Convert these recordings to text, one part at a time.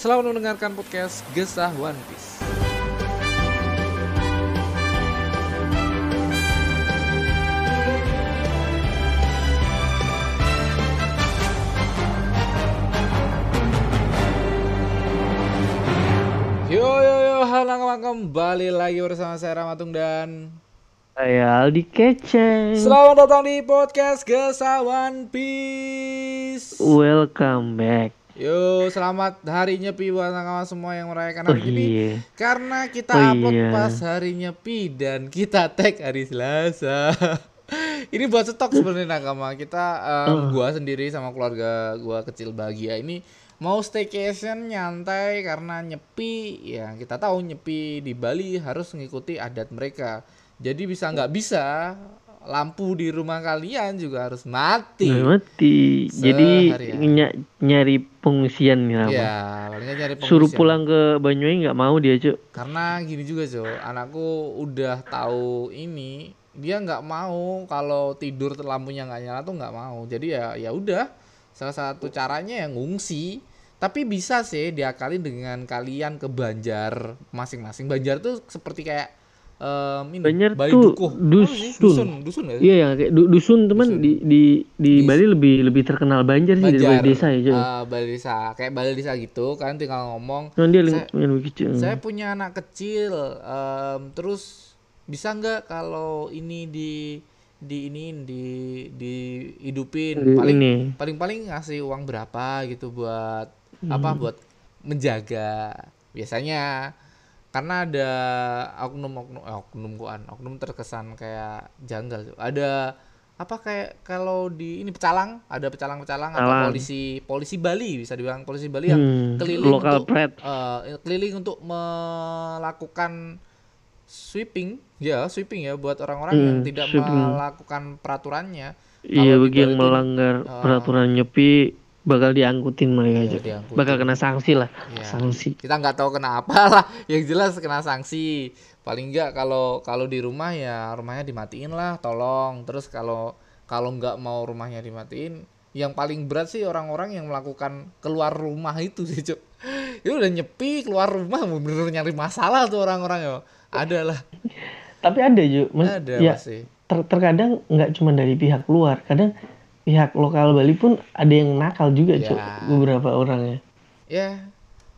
selalu mendengarkan podcast Gesah One Piece. Yo yo yo, halo kembali lagi bersama saya Ramatung dan Saya Aldi Keceng. Selamat datang di podcast Gesah One Piece. Welcome back. Yo, selamat hari Nyepi buat kawan semua yang merayakan Oh hari ini. iya. Karena kita Oh upload iya. pas hari Nyepi dan kita tag hari Selasa. ini buat stok sebenarnya nakama. Kita em, gua sendiri sama keluarga gua kecil bahagia ini mau staycation nyantai karena Nyepi ya kita tahu Nyepi di Bali harus mengikuti adat mereka. Jadi bisa nggak bisa lampu di rumah kalian juga harus mati. Nggak mati. Jadi Seharian. ny- nyari pengungsian nih apa? Ya, nyari Suruh pulang ke Banyuwangi nggak mau dia cuk. Karena gini juga Jo, anakku udah tahu ini, dia nggak mau kalau tidur lampunya nggak nyala tuh nggak mau. Jadi ya ya udah, salah satu caranya yang ngungsi. Tapi bisa sih diakali dengan kalian ke Banjar masing-masing. Banjar tuh seperti kayak em, ini Banjar Bali tuh Dukuh. Sih? dusun. dusun, dusun nggak sih? Iya yang kayak du- dusun teman Dusun. di di di Di- Bali lebih lebih terkenal Banjar sih daripada desa ya ah, Bali desa, kayak Bali desa gitu kan tinggal ngomong Cuman dia saya- yang lebih kecil. saya punya anak kecil em, terus bisa nggak kalau ini di di ini di di hidupin Di paling ini. paling paling ngasih uang berapa gitu buat apa buat menjaga biasanya karena ada oknum oknum eh, oknum kuan oknum terkesan kayak janggal tuh. Ada apa kayak kalau di ini pecalang? Ada pecalang-pecalang atau polisi polisi Bali bisa dibilang polisi Bali yang Hmm, keliling untuk eh, keliling untuk melakukan sweeping. Ya sweeping ya buat orang-orang yang Hmm, tidak sweeping. melakukan peraturannya. Iya bagi yang melanggar ah. peraturan nyepi bakal diangkutin mereka ya, diangkutin. Bakal kena sanksi lah. Ya. Sanksi. kita nggak tahu kenapa lah yang jelas kena sanksi paling nggak kalau kalau di rumah ya rumahnya dimatiin lah tolong terus kalau kalau nggak mau rumahnya dimatiin yang paling berat sih orang-orang yang melakukan keluar rumah itu sih cuk itu udah nyepi keluar rumah bener-bener nyari masalah tuh orang-orang ya ada lah Tapi ada juga, Mas. ada ya, pasti ter- terkadang nggak cuma dari pihak luar, kadang pihak lokal Bali pun ada yang nakal juga, Ya. Cuk. Beberapa orangnya. ya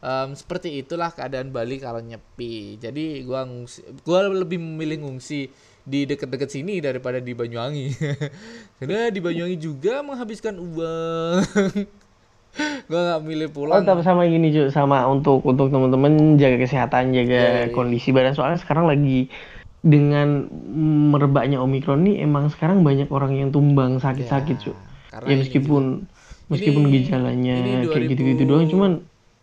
em, seperti itulah keadaan Bali kalau nyepi jadi gua ngungsi gua lebih memilih ngungsi di deket-deket sini daripada di Banyuwangi karena di Banyuwangi juga menghabiskan uang gua nggak milih Oh, pulang tapi sama gini, Cuk, sama untuk untuk teman-teman jaga kesehatan, jaga Ya, ya. kondisi badan soalnya sekarang lagi dengan merebaknya Omikron nih emang sekarang banyak orang yang tumbang sakit-sakit, Cuk. karena Ya ini meskipun meskipun Ini- gejalanya ini kayak 2000 gitu-gitu doang cuman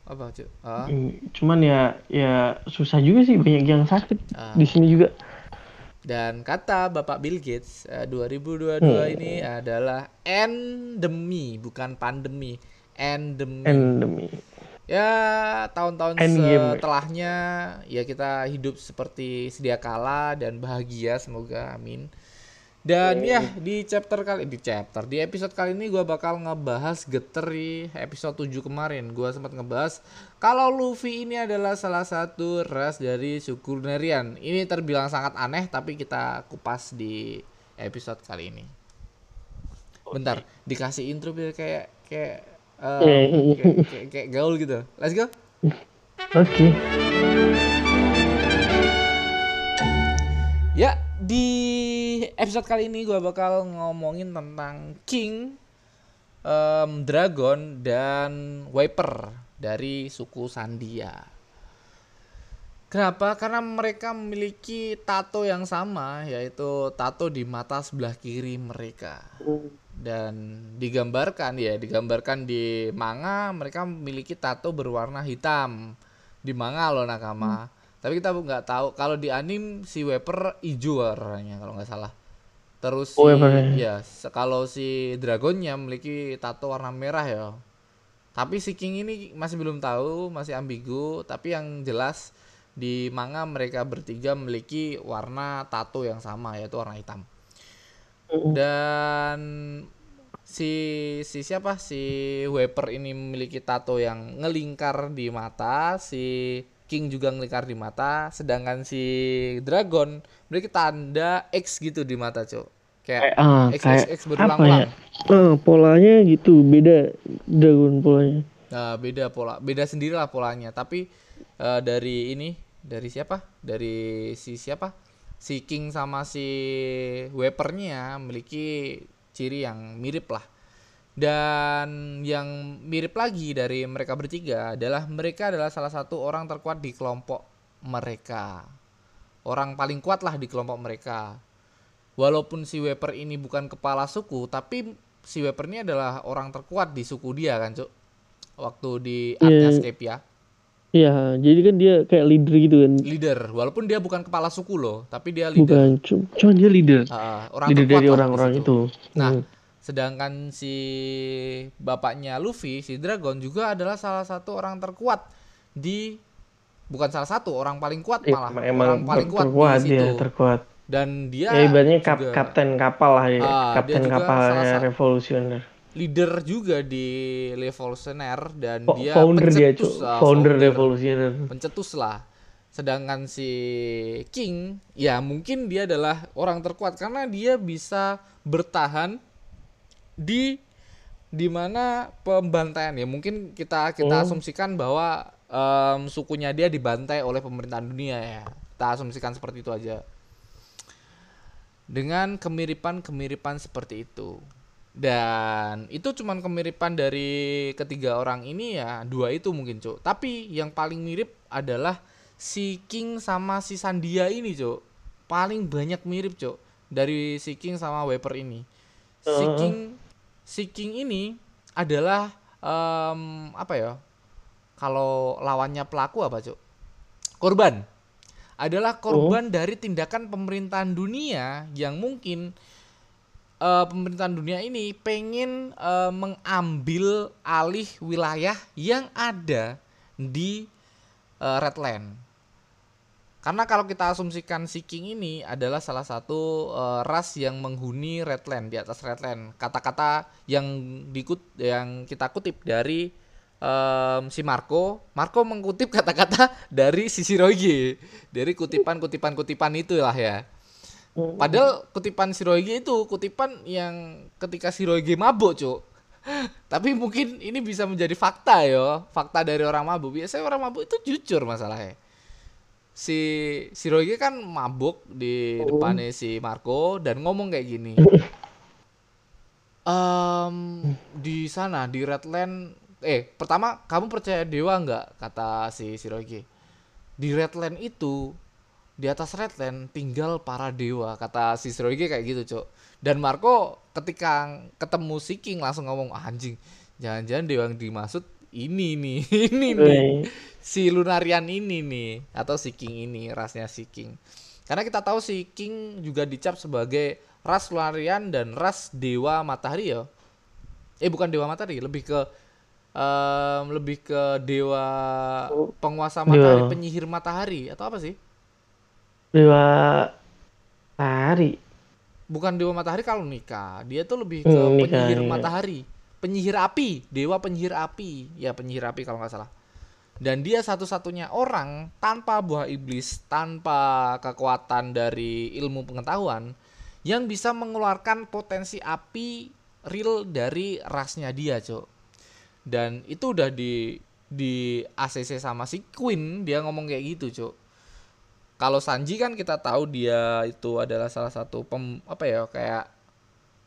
apa cuy Ah, cuman ya ya susah juga sih banyak yang sakit Ah. di sini juga. dan kata Bapak Bill Gates eh, 2022 Hmm. ini adalah endemi bukan pandemi endemi Endemi. Ya tahun-tahun setelahnya ya kita hidup seperti sedia kala dan bahagia semoga amin. Dan ya di chapter kali di chapter di episode kali ini gua bakal ngebahas geter di episode 7 kemarin. Gua sempat ngebahas kalau Luffy ini adalah salah satu ras dari suku Lunarian. Ini terbilang sangat aneh tapi kita kupas di episode kali ini. Bentar, dikasih intro biar kayak kayak em, kayak, kayak, kayak gaul gitu. Let's go. Oke. Ya, di episode kali ini gua bakal ngomongin tentang King, em, Dragon, dan Wiper dari suku Sandia. Kenapa? Karena mereka memiliki tato yang sama, yaitu tato di mata sebelah kiri mereka. Dan digambarkan ya, digambarkan di manga mereka memiliki tato berwarna hitam. di manga loh nakama. Tapi kita nggak tahu. Kalau di anim si Weper hijau warnanya kalau nggak salah. Terus si Oh, ya se- kalau si dragonnya memiliki tato warna merah ya. Tapi si King ini masih belum tahu masih ambigu. Tapi yang jelas di manga mereka bertiga memiliki warna tato yang sama yaitu warna hitam. Dan si si siapa si Weper ini memiliki tato yang ngelingkar di mata si King juga ngelingkar di mata sedangkan si Dragon memiliki tanda X gitu di mata cok kayak ah X, kayak X, X apa ya berulang-ulang Eh, polanya gitu beda dragon polanya Nah, beda pola, beda sendirilah polanya. Tapi eh, dari ini, dari siapa? Dari si siapa? Si King sama si Wepernya memiliki ciri yang mirip lah. Dan yang mirip lagi dari mereka bertiga adalah mereka adalah salah satu orang terkuat di kelompok mereka. Orang paling kuat lah di kelompok mereka. Walaupun si Weper ini bukan kepala suku, tapi si Weper ini adalah orang terkuat di suku dia kan, Cuk waktu di Artnya Iya. Ya Iya, jadi kan dia kayak leader gitu kan. leader walaupun dia bukan kepala suku loh tapi dia leader Bukan, cu- cuman dia leader. Ah, orang leader dari orang-orang itu. nah Hmm. sedangkan si bapaknya Luffy si Dragon juga adalah salah satu orang terkuat di bukan salah satu orang paling kuat Iya, malah emang, emang orang paling kuat, terkuat di dia, situ terkuat. dan dia Ya, ibaratnya kap- kapten kapal lah ya, dia kapten kapalnya satu- revolusioner. Leader juga di Revolutionaire dan Fo- dia founder dia, pencetus cu. lah, founder founder. revolusioner. pencetus lah. Sedangkan si King ya mungkin dia adalah orang terkuat karena dia bisa bertahan di di mana pembantaian ya mungkin kita kita Oh. asumsikan bahwa em, sukunya dia dibantai oleh pemerintahan dunia ya kita asumsikan seperti itu aja dengan kemiripan-kemiripan seperti itu dan itu cuman kemiripan dari ketiga orang ini ya dua itu mungkin cuk. Tapi yang paling mirip adalah si King sama si Sandia ini cuk. Paling banyak mirip cuk dari si King sama Weper ini. Si. King si King ini adalah em, apa ya kalau lawannya pelaku apa cuk? Korban. Adalah korban dari tindakan pemerintahan dunia yang mungkin eh, pemerintahan dunia ini pengen eh, mengambil alih wilayah yang ada di eh, Redland. Karena kalau kita asumsikan si King ini adalah salah satu eh, ras yang menghuni Redland di atas Redland. Kata-kata yang dikut yang kita kutip dari em, si Marco, Marco mengutip kata-kata dari si Shiroge, dari kutipan-kutipan-kutipan itulah ya. Padahal kutipan Shiroge itu kutipan yang ketika Shiroge mabuk, Cuk. Tapi mungkin ini bisa menjadi fakta ya, fakta dari orang mabuk. Biasanya orang mabuk itu jujur masalahnya. Si Shiroge kan mabuk di depannya si Marco dan ngomong kayak gini. Em, di sana di Redland eh pertama kamu percaya dewa nggak kata si Shiroge di Redland itu di atas Redland tinggal para dewa kata si Shiroge kayak gitu cok. Dan Marco ketika ketemu si King langsung ngomong "Ah, anjing jangan-jangan dewa yang dimaksud ini nih ini nih si Lunarian ini nih atau si King ini rasnya si King. Karena kita tahu si King juga dicap sebagai ras Lunarian dan ras dewa matahari ya. Eh bukan dewa matahari lebih ke em, lebih ke dewa Oh, penguasa matahari penyihir matahari atau apa sih Dewa Tari. bukan dewa matahari kalau nikah. Dia tuh lebih ke Hmm, nikah, penyihir iya. matahari. Penyihir api. Dewa penyihir api. Ya penyihir api kalau nggak salah. Dan dia satu-satunya orang tanpa buah iblis tanpa kekuatan dari ilmu pengetahuan yang bisa mengeluarkan potensi api real dari rasnya dia cok dan itu udah di di ACC sama si Queen dia ngomong kayak gitu cok kalau Sanji kan kita tahu dia itu adalah salah satu pem, apa ya kayak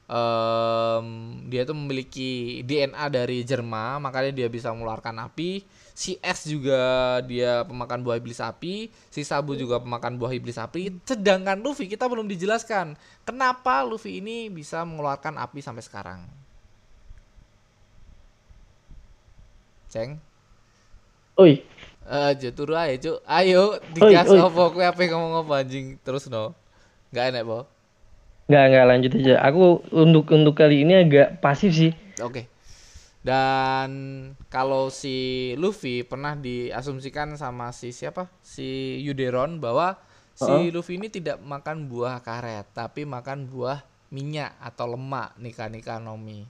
em, dia itu memiliki DNA dari Jerma makanya dia bisa mengeluarkan api. Si S juga dia pemakan buah iblis api si Sabu juga pemakan buah iblis api. Sedangkan Luffy kita belum dijelaskan kenapa Luffy ini bisa mengeluarkan api sampai sekarang. Ceng? Oi, Aja turu aja, Cuk. Ayo digas opo kowe ape ngomong apa anjing terus no. Enggak enak, Po. Nggak, nggak lanjut aja. Aku untuk untuk kali ini agak pasif sih. Oke. Dan kalau si Luffy pernah diasumsikan sama si siapa? Si Yuderon bahwa si Luffy ini tidak makan buah karet, tapi makan buah minyak atau lemak Nika-Nika Nomi.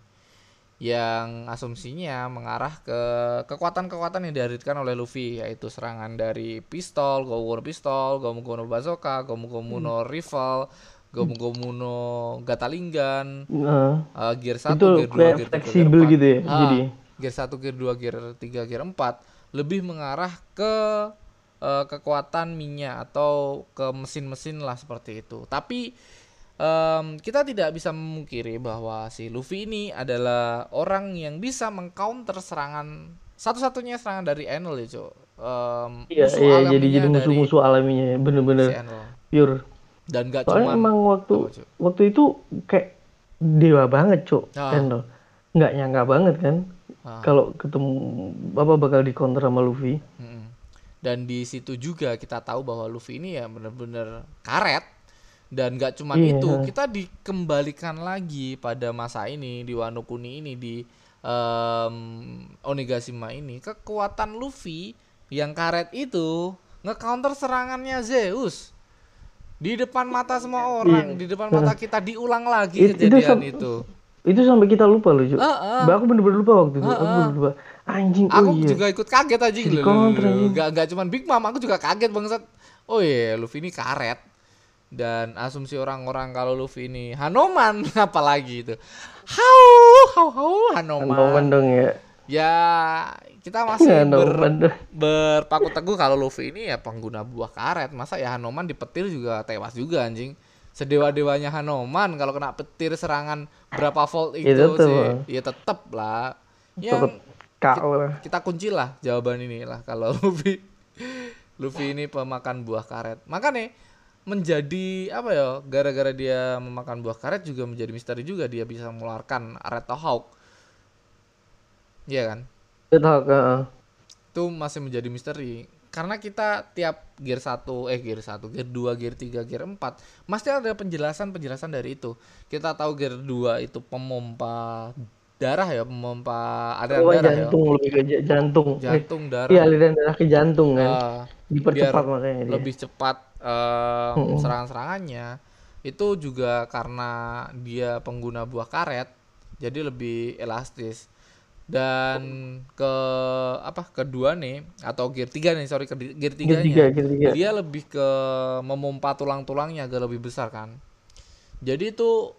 Yang asumsinya mengarah ke kekuatan-kekuatan yang dihadirkan oleh Luffy yaitu serangan dari pistol, Gomu no pistol, Gomu Gomu no bazooka, Gomu Gomu no rifle, Gomu Gomu no Gatalingan, Heeh. Uh, gear 1, itu gear 2, kayak gear 3, fleksibel gear 4. gitu ya. Jadi gear 1, gear 2, gear 3, gear 4 lebih mengarah ke uh, kekuatan minyak atau ke mesin-mesin lah seperti itu. Tapi em, kita tidak bisa memungkiri bahwa si Luffy ini adalah orang yang bisa mengcounter serangan satu-satunya serangan dari Enel ya, Cok. Em, iya musuh iya jadi jadi musuh-musuh alaminya ya. bener-bener si Enel. pure. Dan gak Soalnya cuma emang waktu Apa, waktu itu kayak dewa banget, Cuk. Ah. Enel. Nggak nyangka banget kan Ah. kalau ketemu apa bakal di counter sama Luffy. Mm-mm. Dan di situ juga kita tahu bahwa Luffy ini ya bener-bener karet dan gak cuman Iya. itu kita dikembalikan lagi pada masa ini di Wano Kuni ini di em, Onigashima ini kekuatan Luffy yang karet itu nge-counter serangannya Zeus di depan mata semua orang di depan mata kita diulang lagi It- itu kejadian sam- itu Itu sampai kita lupa loh. Ah, ah. Bah, Aku bener-bener lupa waktu itu. Aku bener-bener lupa. Anjing, oh aku iya. juga ikut kaget aja gitu. Gak, gak cuman Big Mom, aku juga kaget bangsat. Oh iya, Luffy ini karet. Dan asumsi orang-orang kalau Luffy ini Hanoman apalagi itu. Hau, hau, hau, Hanoman. Hanoman dong ya. Ya, kita masih ber, dong. berpaku teguh kalau Luffy ini ya pengguna buah karet. Masa ya Hanoman dipetir juga tewas juga anjing. Sedewa-dewanya Hanoman kalau kena petir serangan berapa volt itu Ya, tetep sih. lah. Ya tetep lah. KO lah. kita kunci lah jawaban ini lah kalau Luffy Luffy ini pemakan buah karet makanya menjadi apa ya gara-gara dia memakan buah karet juga menjadi misteri juga dia bisa mengeluarkan Red Hawk iya kan Red Hawk, heeh. itu masih menjadi misteri karena kita tiap gear 1 eh gear 1 gear 2 gear 3 gear 4 pasti ada penjelasan-penjelasan dari itu kita tahu gear 2 itu pemompa darah ya pemompa aliran Oh, darah ya jantung lebih ke jantung. Jantung darah Iya, aliran darah ke jantung kan. Ah, Dipercepat makanya dia. lebih cepat em, Mm-mm. serangan-serangannya itu juga karena dia pengguna buah karet jadi lebih elastis dan ke apa kedua nih atau gear 3 nih sorry ke gear 3 Gear tiga, gear tiga. dia lebih ke memompa tulang-tulangnya agak lebih besar kan jadi itu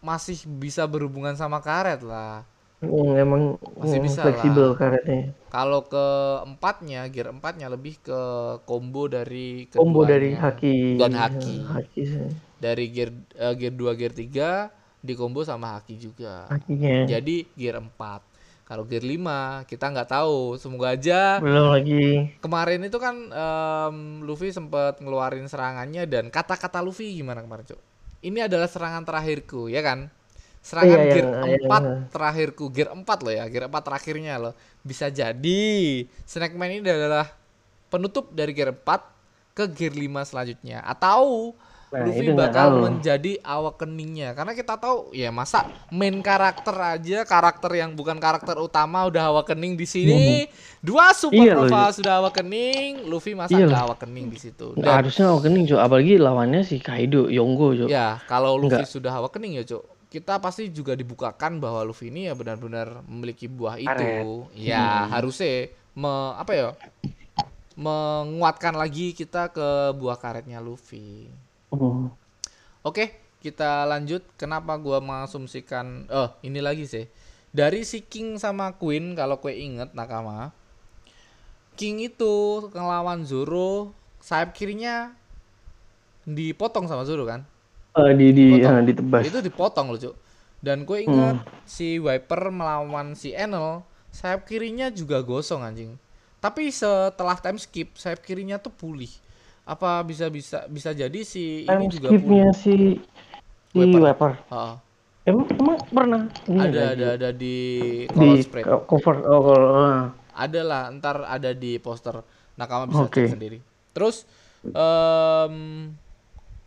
masih bisa berhubungan sama karet lah Hmm, emang Masih hmm, bisa fleksibel lah. karetnya. kalau ke empatnya gear empatnya lebih ke combo dari Combo dari haki. dan haki Haki sih. dari gear eh, gear 2 gear 3 di combo sama haki juga Hakinya. jadi gear 4 kalau gear 5 kita nggak tahu semoga aja Belum lagi. kemarin itu kan em, Luffy sempat ngeluarin serangannya dan kata-kata Luffy gimana kemarin cuk ini adalah serangan terakhirku ya kan serangan Iya, gear yang- 4 yang- terakhirku gear 4 loh ya gear 4 terakhirnya loh. Bisa jadi Snackman ini adalah penutup dari gear 4 ke gear 5 selanjutnya. Atau Nah, Luffy bakal menjadi awakeningnya. Karena kita tahu ya masa main karakter aja karakter yang bukan karakter utama udah awakening di sini. Dua super Iya loh, sudah awakening Luffy masa Iya nggak awakening di situ. Dan harusnya awakening, Cok. Apalagi lawannya si Kaido, Yonggo, Cok. ya kalau Luffy Nggak. sudah awakening ya cuk kita pasti juga dibukakan bahwa Luffy ini ya benar-benar memiliki buah itu Karet. ya Hmm. harusnya me, apa ya menguatkan lagi kita ke buah karetnya Luffy Hmm. Oke, kita lanjut. Kenapa gua mengasumsikan oh, ini lagi sih. Dari si King sama Queen kalau kue inget nakama. King itu ngelawan Zoro, sayap kirinya dipotong sama Zoro kan? Eh, di di ah, ditebas. Itu dipotong loh, Cuk. Dan gue inget si Viper melawan si Enel, sayap kirinya juga gosong anjing. Tapi setelah time skip, sayap kirinya tuh pulih. Apa bisa bisa bisa jadi si ini Time juga pulih? skipnya si si Weapon. Weapon. Heeh. Emang, emang pernah? Ini ada ada ada di di spread. co- cover oh kalau ah. ada lah ntar ada di poster nakama bisa Oke. cek sendiri terus em,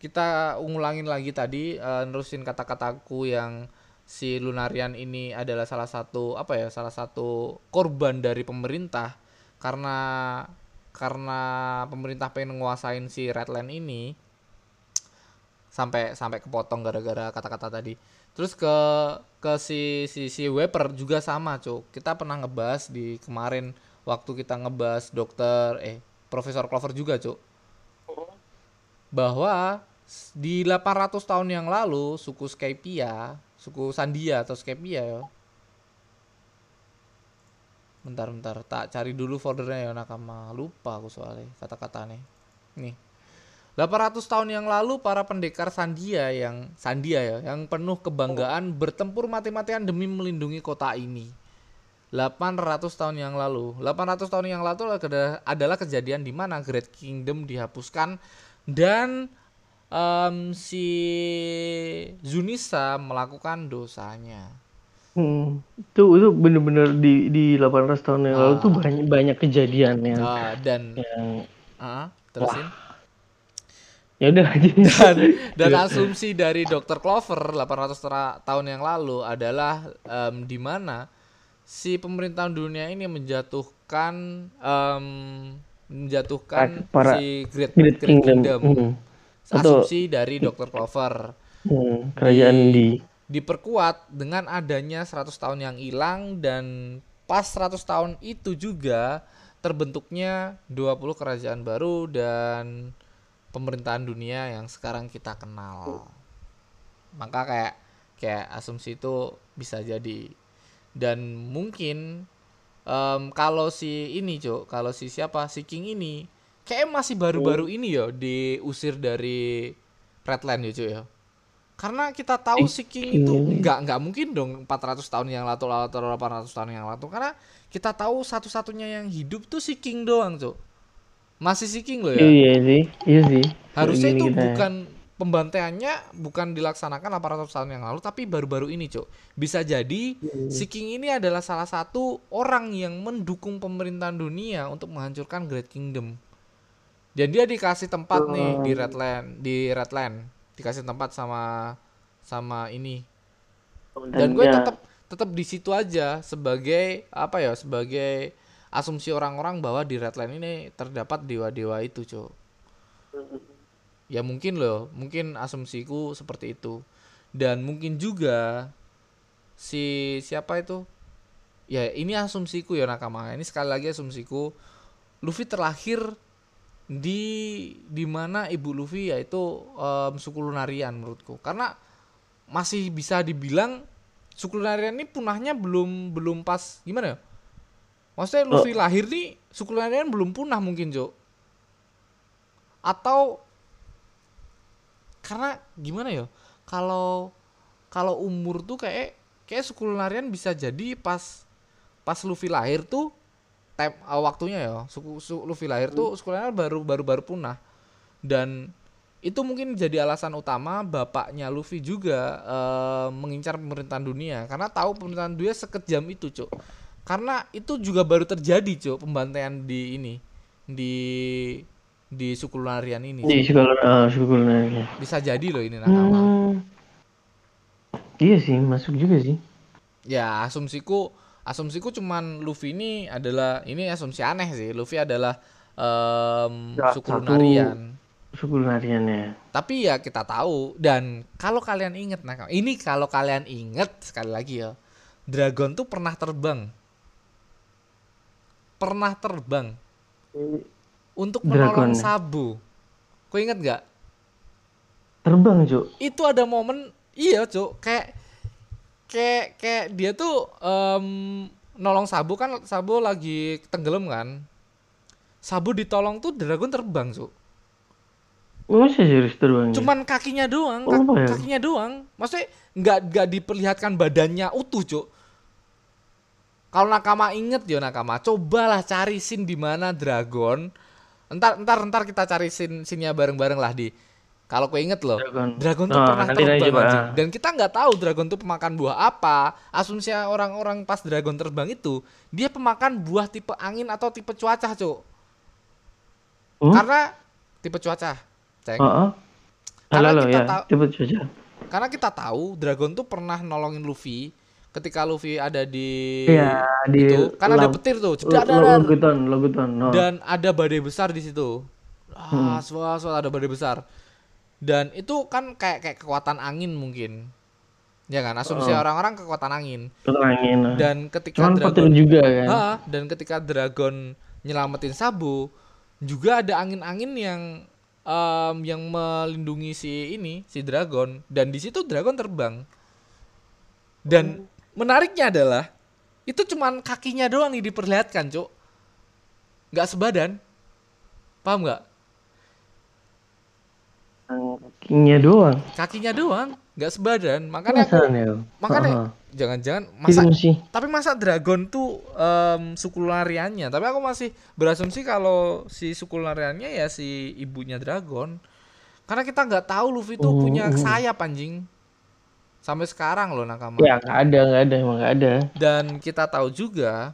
kita ngulangin lagi tadi eh, nerusin kata-kataku yang si Lunarian ini adalah salah satu apa ya salah satu korban dari pemerintah karena karena pemerintah pengen nguasain si Redland ini sampai sampai kepotong gara-gara kata-kata tadi. Terus ke ke si si si Weber juga sama, Cuk. Kita pernah ngebahas di kemarin waktu kita ngebahas dokter eh Profesor Clover juga, Cuk. Bahwa s- di 800 tahun yang lalu suku Skypia, suku Sandia atau Skypia ya. Bentar bentar, tak cari dulu foldernya ya nakama. Lupa aku soalnya kata-katanya. Nih. 800 tahun yang lalu para pendekar Sandia yang Sandia ya, yang penuh kebanggaan bertempur mati-matian demi melindungi kota ini. 800 tahun yang lalu. 800 tahun yang lalu adalah- adalah kejadian di mana Great Kingdom dihapuskan dan em, si Zunisa melakukan dosanya. Hmm, itu itu bener-bener di di 800 tahun yang lalu tuh Ah. banyak banyak kejadian yang Ah, dan yang ah, terusin. ya udah aja. dan dan asumsi dari Dr. Clover 800 tera- tahun yang lalu adalah em, di mana si pemerintahan dunia ini menjatuhkan em, menjatuhkan Para- si Great, Great Kingdom. Kingdom. Hmm. Atau- Asumsi dari Dr. Clover Hmm, kerajaan di diperkuat dengan adanya 100 tahun yang hilang dan pas 100 tahun itu juga terbentuknya 20 kerajaan baru dan pemerintahan dunia yang sekarang kita kenal. Maka kayak kayak asumsi itu bisa jadi dan mungkin em, kalau si ini cok kalau si siapa si King ini kayak masih baru-baru ini ya diusir dari Redland ya cok ya? Karena kita tahu si King itu King ini. nggak nggak mungkin dong 400 tahun yang lalu atau 800 tahun yang lalu. Karena kita tahu satu-satunya yang hidup tuh si King doang cok masih si King loh ya? Iya sih, iya sih. harusnya itu kita- bukan pembantaiannya bukan dilaksanakan 800 tahun yang lalu tapi baru-baru ini cok bisa jadi si King ini adalah salah satu orang yang mendukung pemerintahan dunia untuk menghancurkan Great Kingdom dan dia dikasih tempat nih di Redland di Redland dikasih tempat sama sama ini. Dan gue ya, tetap tetap di situ aja sebagai apa ya sebagai asumsi orang-orang bahwa di Redline ini terdapat dewa-dewa itu cok ya mungkin loh mungkin asumsiku seperti itu. Dan mungkin juga si siapa itu? Ya ini asumsiku ya nakama. Ini sekali lagi asumsiku. Luffy terlahir di di mana ibu Luffy yaitu em, suku Lunarian menurutku. Karena masih bisa dibilang suku Lunarian ini punahnya belum belum pas gimana ya? Maksudnya Luffy lahir nih suku Lunarian belum punah mungkin Jo. Atau karena gimana ya? Kalau kalau umur tuh kayak kayak suku Lunarian bisa jadi pas pas Luffy lahir tuh tem, uh, waktunya ya suku, su- Luffy lahir tuh suku Lunarian baru baru baru punah dan itu mungkin jadi alasan utama bapaknya Luffy juga eh, mengincar pemerintahan dunia karena tahu pemerintahan dunia sekejam itu cuk karena itu juga baru terjadi cuk pembantaian di ini di di suku Lunarian ini di Cuk. sekolah ah, sekolahnya. bisa jadi loh ini nakama Hmm. Iya sih, masuk juga sih. ya asumsiku asumsiku cuman Luffy ini adalah ini asumsi aneh sih Luffy adalah em, Ya, suku Lunarian Suku Lunariannya. tapi ya kita tahu dan kalau kalian inget nah ini kalau kalian inget sekali lagi ya dragon tuh pernah terbang pernah terbang untuk menolong Dragon. Sabu kau inget nggak Terbang, Cuk. itu ada momen iya cuk kayak kayak kayak dia tuh em, nolong Sabu kan Sabu lagi tenggelam kan. Sabu ditolong tuh dragon terbang cuk. Masa serius terbang? cuman kakinya doang Oh, kak- ya? kakinya doang. Maksudnya nggak nggak diperlihatkan badannya utuh cuk. Kalau nakama inget ya nakama. Cobalah cari scene di mana dragon. Entar entar entar kita cari scene scene bareng bareng lah di Kalau kau inget loh, Dragon. dragon tuh Oh, pernah terbang coba. Dan kita nggak tahu dragon tuh pemakan buah apa. Asumsi orang-orang pas dragon terbang itu, dia pemakan buah tipe angin atau tipe cuaca, Cuk. Hmm? Karena tipe cuaca, ceng. Heeh. Karena Halo, kita ya. tahu- Cepet saja. Karena kita tahu dragon tuh pernah nolongin Luffy ketika Luffy ada di Iya, di itu. Kan ada petir tuh, Lo- jedar, lo- dadar. Loguton, loguton. No. dan ada badai besar di situ. Ah, suara suara ada badai besar. Dan itu kan kayak kayak kekuatan angin mungkin. Ya kan, asumsi Oh. orang-orang kekuatan angin. Loguton angin. nah. Dan ketika Cuman dragon juga kan. Ha, dan ketika dragon nyelamatin Sabu, juga ada angin-angin yang em, yang melindungi si ini, si dragon dan di situ dragon terbang. Dan menariknya adalah itu cuman kakinya doang nih diperlihatkan, Cuk. nggak sebadan. Paham nggak? Kakinya doang. Kakinya doang, nggak sebadan. Makanya aku, ya. makanya Heeh. jangan-jangan Itu masa tapi masa dragon tuh em, suku lariannya tapi aku masih berasumsi kalau si suku lariannya ya si ibunya dragon karena kita nggak tahu Luffy tuh Oh, punya oh. sayap anjing sampai sekarang loh nakama Ya nggak ada, nggak ada, emang nggak ada. dan kita tahu juga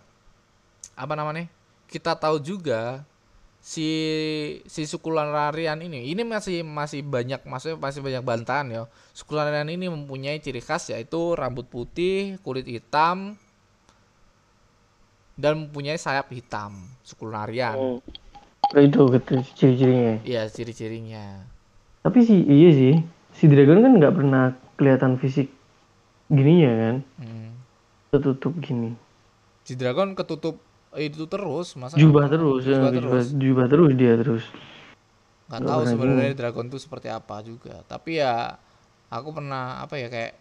apa namanya kita tahu juga si si suku larian ini ini masih masih banyak maksudnya masih banyak bantahan ya suku larian ini mempunyai ciri khas yaitu rambut putih kulit hitam dan mempunyai sayap hitam suku larian Hmm. Oh, itu gitu ciri-cirinya. iya ciri-cirinya Tapi sih iya sih. Si dragon kan nggak pernah kelihatan fisik gininya kan. Hmm. Tertutup gini. si dragon ketutup itu terus masa Jubah terus, ya, jubah terus? jubah terus dia terus. nggak tahu sebenarnya dragon tuh seperti apa juga. Tapi ya aku pernah apa ya kayak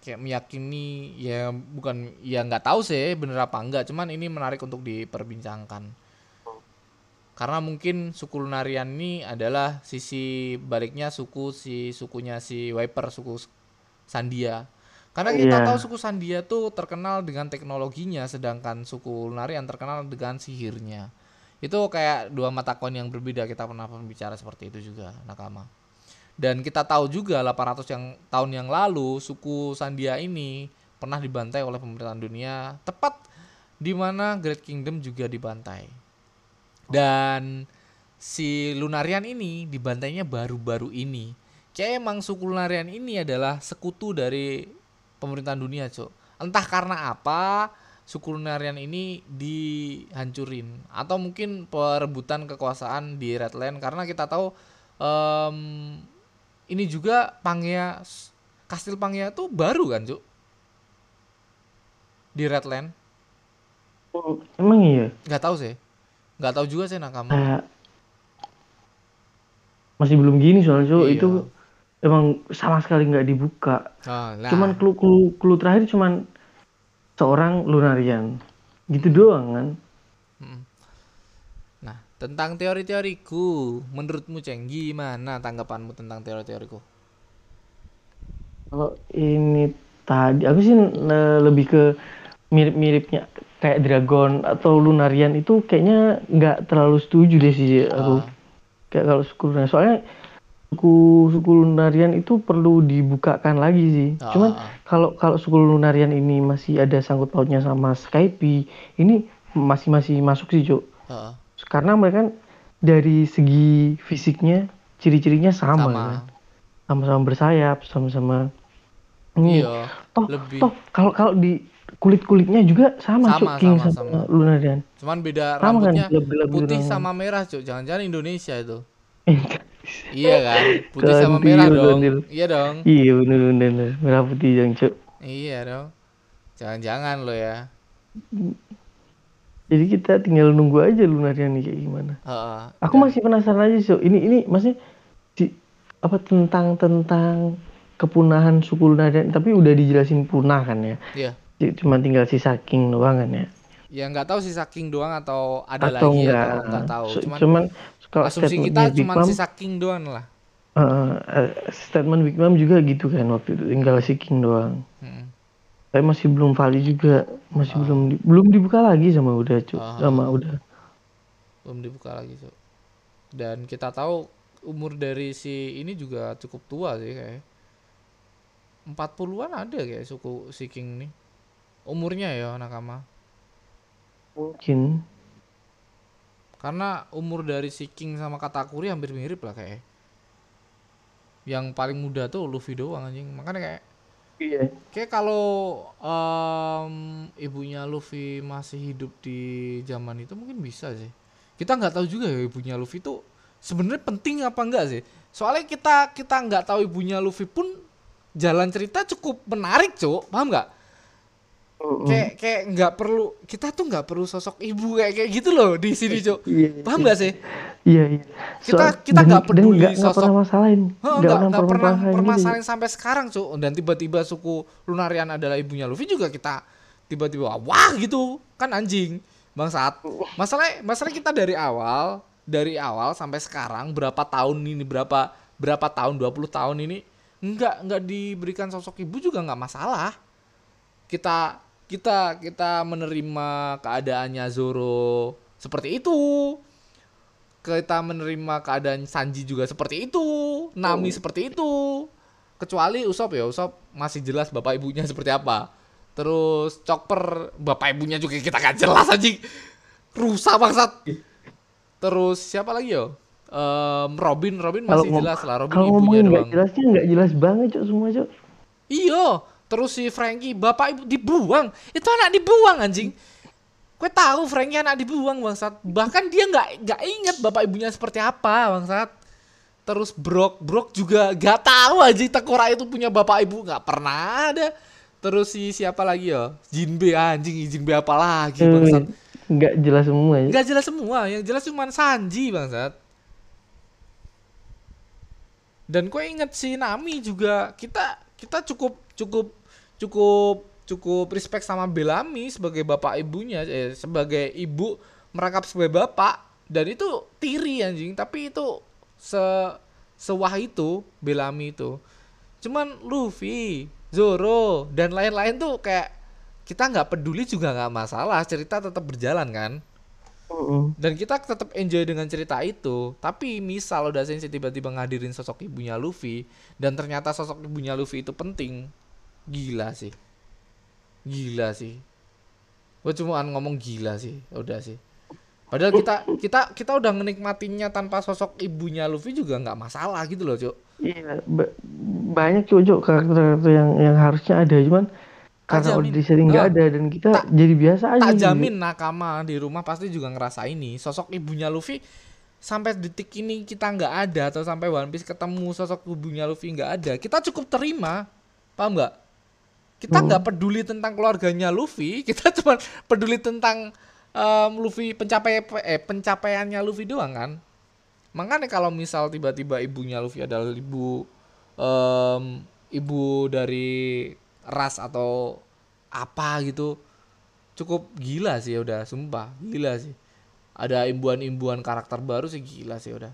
kayak meyakini ya bukan ya nggak tahu sih bener apa enggak cuman ini menarik untuk diperbincangkan. Karena mungkin suku Lunarian ini adalah sisi baliknya suku si sukunya si Viper suku Sandia karena kita Iya. tahu suku Sandia tuh terkenal dengan teknologinya sedangkan suku Lunarian terkenal dengan sihirnya. Itu kayak dua mata koin yang berbeda kita pernah bicara seperti itu juga nakama. Dan kita tahu juga 800 yang tahun yang lalu suku Sandia ini pernah dibantai oleh pemerintahan dunia tepat di mana Great Kingdom juga dibantai. Dan si Lunarian ini dibantainya baru-baru ini. Kayak emang suku Lunarian ini adalah sekutu dari pemerintahan dunia cok entah karena apa suku Lunarian ini dihancurin atau mungkin perebutan kekuasaan di Redland karena kita tahu em, ini juga Pangea Kastil Pangea tuh baru kan cuk di Redland Oh, Emang iya? nggak tahu sih nggak tahu juga sih nakama masih belum gini soalnya Cuk. Iya. itu emang sama sekali nggak dibuka. Oh, lah. Cuman clue, clue, clue terakhir cuman seorang Lunarian. Gitu doang kan. Nah, tentang teori-teoriku, menurutmu Ceng, gimana tanggapanmu tentang teori-teoriku? Kalau ini tadi aku sih lebih ke mirip-miripnya kayak Dragon atau Lunarian itu kayaknya nggak terlalu setuju deh sih aku. Ah. Kayak kalau Lunarian soalnya suku suku Lunarian itu perlu dibukakan lagi sih. Ah, Cuman ah, ah. kalau kalau suku Lunarian ini masih ada sangkut pautnya sama Skype, ini masih masih masuk sih, Cuk. Heeh, Karena mereka kan dari segi fisiknya ciri-cirinya sama, sama. kan. Sama-sama bersayap, sama-sama ini. Iya, Toh, lebih. toh kalau kalau di kulit-kulitnya juga sama, Cuk, Sama, King sama, sama, sama. Lunarian. Cuman beda Sama kan, rambutnya gelap-gelap putih gitu. sama merah, Cuk. Jangan-jangan Indonesia itu. Iya kan? Putih sama merah iya, dong. bener. Iya dong. iya bener bener merah putih yang Cuk. Iya dong. Jangan-jangan lo ya. Jadi kita tinggal nunggu aja Lunarian nih kayak gimana. Heeh. Aku masih penasaran aja so ini ini masih di apa tentang tentang kepunahan suku Lunarian tapi udah dijelasin punah kan ya. Iya. Jadi Cuma tinggal sisa King doang kan ya. Ya nggak tahu sisa King doang atau ada Atau lagi enggak. atau nggak tahu. Cuman, cuman kalau asumsi kita cuman Mom, sisa King doang lah. eh, statement Big Mom juga gitu kan waktu itu tinggal si King doang. Mm. Tapi masih belum valid juga, masih Ah. belum di- belum dibuka lagi sama udah cu, Ah. sama udah. belum dibuka lagi Cuk. dan kita tahu umur dari si ini juga cukup tua sih kayak 40-an ada kayak suku si King nih umurnya ya nakama Mungkin. Karena umur dari si King sama Katakuri hampir mirip lah kayak. Yang paling muda tuh Luffy doang anjing. Makanya kayak Iya. kayak kalau em, ibunya Luffy masih hidup di zaman itu mungkin bisa sih. Kita nggak tahu juga ya ibunya Luffy itu sebenarnya penting apa enggak sih. Soalnya kita kita nggak tahu ibunya Luffy pun jalan cerita cukup menarik cuk. Paham nggak kayak kayak nggak perlu kita tuh nggak perlu sosok ibu kayak kayak gitu loh di sini cuk Iya. paham nggak sih Iya, iya. Kita- kita dan- nggak peduli nggak- nggak sosok- pernah masalahin. Nggak nggak pernah nggak pernah permasalahin gitu. permasalahan sampai sekarang cuk dan tiba-tiba suku Lunarian adalah ibunya Luffy juga kita tiba-tiba wah gitu kan anjing bangsat masalah masalah kita dari awal dari awal sampai sekarang berapa tahun ini berapa berapa tahun 20 tahun ini nggak nggak diberikan sosok ibu juga nggak masalah kita kita kita menerima keadaannya Zoro seperti itu. Kita menerima keadaan Sanji juga seperti itu. Nami seperti itu. Kecuali Usop ya Usop masih jelas bapak ibunya seperti apa. Terus Chopper bapak ibunya juga kita gak jelas aja rusak bangsat. Terus siapa lagi yo Em, Robin Robin Kalau masih ngom- jelas lah Robin Kalau ibunya doang. jelasnya nggak jelas banget cok semua cok. Iya, terus si Frankie bapak ibu dibuang. Itu anak dibuang anjing. Gue tahu Frankie anak dibuang bangsat. Bahkan dia nggak nggak inget bapak ibunya seperti apa bangsat. Terus Brock Brock juga gak tahu aja Tekora itu punya bapak ibu nggak pernah ada. Terus si siapa lagi ya? Jinbe anjing, Jinbe apa lagi bangsat. Hmm, Nggak jelas semua ya. Nggak jelas semua, yang jelas cuma Sanji bangsat. Dan gue inget si Nami juga kita kita cukup cukup cukup cukup respect sama Bellamy sebagai bapak ibunya eh, sebagai ibu merangkap sebagai bapak. Dan itu tiri anjing. Tapi itu se sewah itu Bellamy itu. Cuman Luffy Zoro dan lain-lain tuh kayak kita nggak peduli juga nggak masalah. Cerita tetap berjalan kan? Dan kita tetap enjoy dengan cerita itu. Tapi misal udah Sensei tiba-tiba ngadirin sosok ibunya Luffy dan ternyata sosok ibunya Luffy itu penting gila sih. Gila sih. Gue cuma ngomong gila sih. Udah sih. Padahal kita kita kita udah menikmatinya tanpa sosok ibunya Luffy juga nggak masalah gitu loh cuk. Iya, ba- banyak cok cok karakter-karakter yang yang harusnya ada. Cuman karena udah sering nggak Nah, ada dan kita tak- jadi biasa aja. tak gitu. jamin nakama di rumah pasti juga ngerasa ini. Sosok ibunya Luffy sampai detik ini kita nggak ada atau sampai One Piece ketemu sosok ibunya Luffy nggak ada kita cukup terima. Paham nggak kita Hmm. nggak peduli tentang keluarganya Luffy kita cuma peduli tentang em, Luffy pencapaian eh pencapaiannya Luffy doang kan? Makanya kalau misal tiba-tiba ibunya Luffy adalah ibu em, ibu dari ras atau apa gitu cukup gila sih udah sumpah gila sih. Ada imbuan-imbuan karakter baru sih gila sih udah.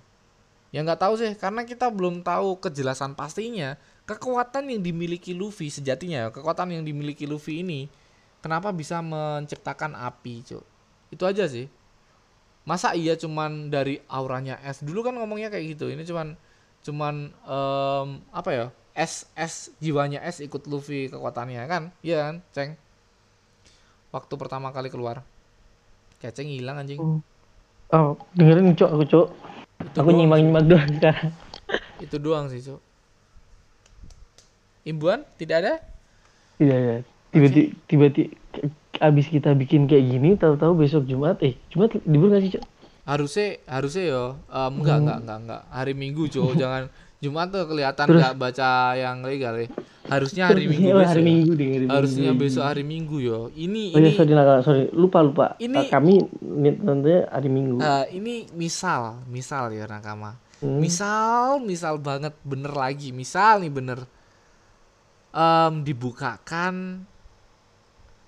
Ya nggak tahu sih karena kita belum tahu kejelasan pastinya kekuatan yang dimiliki Luffy sejatinya kekuatan yang dimiliki Luffy ini kenapa bisa menciptakan api cuk? Itu aja sih. Masa iya cuman dari auranya es dulu kan ngomongnya kayak gitu. Ini cuman cuman em, apa ya? Es es jiwanya es ikut Luffy kekuatannya kan? Iya kan ceng? Waktu pertama kali keluar. Keceng hilang anjing. Hmm. Oh, dengerin cok aku cok. itu Aku doang, nyimak-nyimak doang sekarang. itu doang sih cuk imbuan tidak ada Iya ya. Tiba-tiba tiba-tiba abis kita bikin kayak gini tahu-tahu besok Jumat eh Jumat libur nggak sih cok? harusnya harusnya yo em, enggak enggak enggak enggak hari Minggu cuk jangan Jumat tuh kelihatan nggak baca yang legal ya harusnya hari Minggu Oh, besok hari ya. Minggu deh hari harusnya Minggu. besok hari Minggu yo ini Oh ya ini sorry nakal, sorry lupa lupa. Ini- kami nontonnya hari Minggu. eh, ini misal misal ya nakama Hmm. misal misal banget bener lagi misal nih bener Em, dibukakan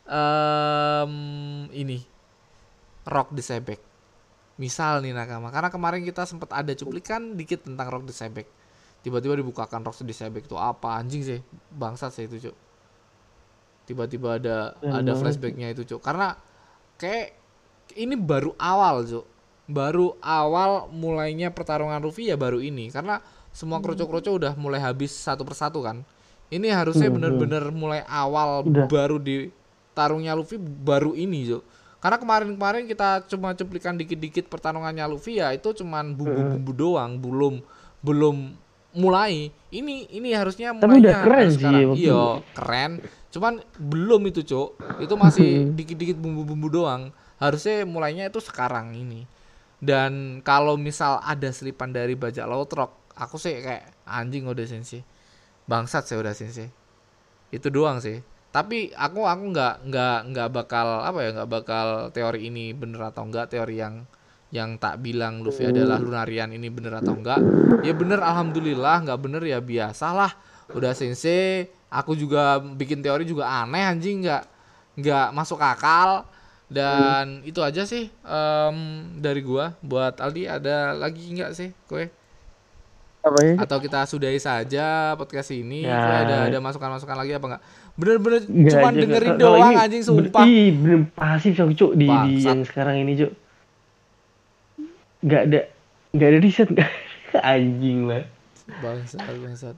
em ini Rock the Sebek. Misal nih nakama karena kemarin kita sempat ada cuplikan dikit tentang Rock the Sebek. Tiba-tiba dibukakan Rock the Sebek itu apa? Anjing sih bangsat sih itu cuk. Tiba-tiba ada ada flashbacknya itu cuk. Karena kayak ini baru awal cuk. Baru awal mulainya pertarungan Luffy ya baru ini. Karena semua kroco-kroco udah mulai habis satu persatu kan ini harusnya Hmm, bener-bener mulai awal Udah. baru di tarungnya Luffy baru ini Jo. Karena kemarin-kemarin kita cuma cuplikan dikit-dikit pertarungannya Luffy ya itu cuman bumbu-bumbu doang belum belum mulai. Ini ini harusnya Tapi mulainya udah keren sih iya keren. Cuman belum itu cok itu masih dikit-dikit bumbu-bumbu doang. Harusnya mulainya itu sekarang ini. Dan kalau misal ada selipan dari bajak laut rock aku sih kayak anjing udah sensei bangsat saya udah sensei itu doang sih. Tapi aku aku nggak nggak nggak bakal apa ya nggak bakal teori ini bener atau enggak teori yang yang tak bilang Luffy adalah Lunarian ini bener atau enggak ya bener alhamdulillah nggak bener ya biasalah. Udah sensei aku juga bikin teori juga aneh anjing nggak nggak masuk akal. Dan itu aja sih em, dari gua. Buat Aldi ada lagi nggak sih kue Apa atau kita sudahi saja podcast ini Ya. Ada ada masukan-masukan lagi apa enggak bener-bener Nggak cuman aja, dengerin kalau doang ini anjing sumpah. Ih, bener pasif Cok, Cok, di, di yang sekarang ini, Cok. Gak ada gak ada riset anjing lah. bangsat bangsat.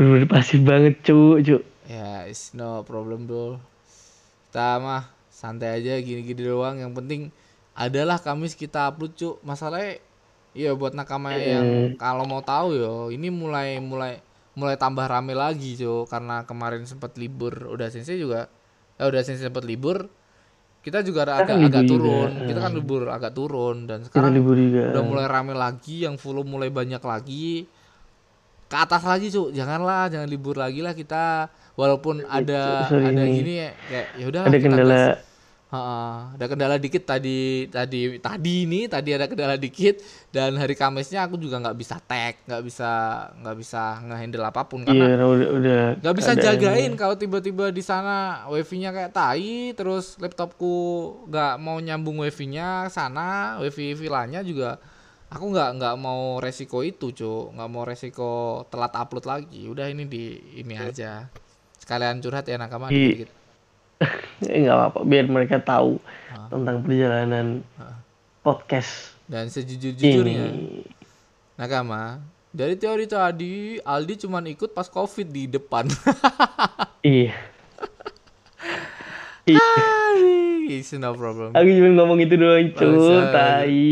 Bener-bener pasif banget, Cok, Cok. ya is no problem bro. Kita mah santai aja gini-gini doang. Yang penting adalah Kamis kita upload cuk masalahnya iya buat nakama yang kalau mau tahu yo ini mulai mulai mulai tambah rame lagi cuk karena kemarin sempat libur udah sensei juga ya udah sensei sempat libur kita juga Kita agak kan agak libur juga, turun kita kan libur agak turun. Dan sekarang libur juga. udah mulai rame lagi yang follow mulai banyak lagi. Ke atas lagi cuk. Janganlah jangan libur lagi lah kita. Walaupun ada sorry ada gini ya kayak ya udah ada kendala ada kendala dikit tadi tadi tadi ini tadi ada kendala dikit. Dan hari Kamisnya aku juga nggak bisa tag nggak bisa nggak bisa ngehandle apa pun. Iya karena udah udah nggak bisa jagain kalau tiba-tiba di sana wifi-nya kayak tai terus laptopku nggak mau nyambung wifi-nya sana wifi vilanya juga aku nggak nggak mau resiko itu cuk. Nggak mau resiko telat upload lagi. Udah ini di ini aja. Sekalian curhat ya nakama Iya. dikit nggak apa-apa. Biar mereka tahu Ah. tentang perjalanan podcast dan sejujur-jujurnya nakama dari teori tadi Aldi cuman ikut pas covid di depan. Iya. Iya. It's no problem. Aku cuma ngomong itu doang cuy tai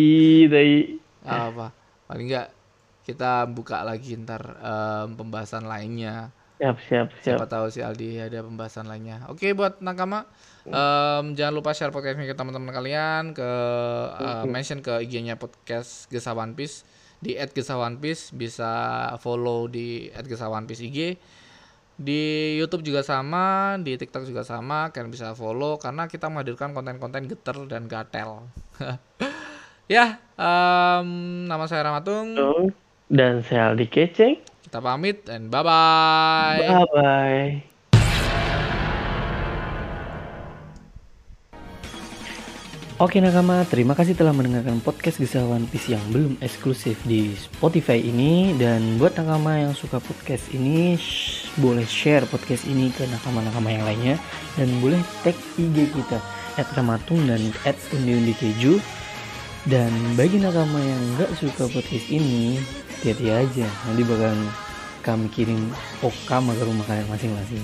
tai. Apa paling enggak kita buka lagi ntar em, pembahasan lainnya siap siap siap. Siapa tahu si Aldi ada pembahasan lainnya. Oke buat nakama em, jangan lupa share podcast ini ke teman-teman kalian ke eh, mention ke IG-nya podcast Gesa One Piece di @gesa One Piece bisa follow di @gesa One Piece IG di YouTube juga sama, di TikTok juga sama, kalian bisa follow karena kita menghadirkan konten-konten geter dan gatel. ya, em, nama saya Ramatung. Dan saya Aldi Keceng Kita pamit and bye-bye. bye bye Oke nakama, terima kasih telah mendengarkan podcast Gesah One Piece yang belum eksklusif di Spotify ini. Dan buat nakama yang suka podcast ini, shh, boleh share podcast ini ke nakama-nakama yang lainnya. Dan boleh tag IG kita, at Ramatung dan at Undi Keju Dan bagi nakama yang nggak suka podcast ini, hati-hati aja. Nanti bakal kami kirim okama ke rumah kalian masing-masing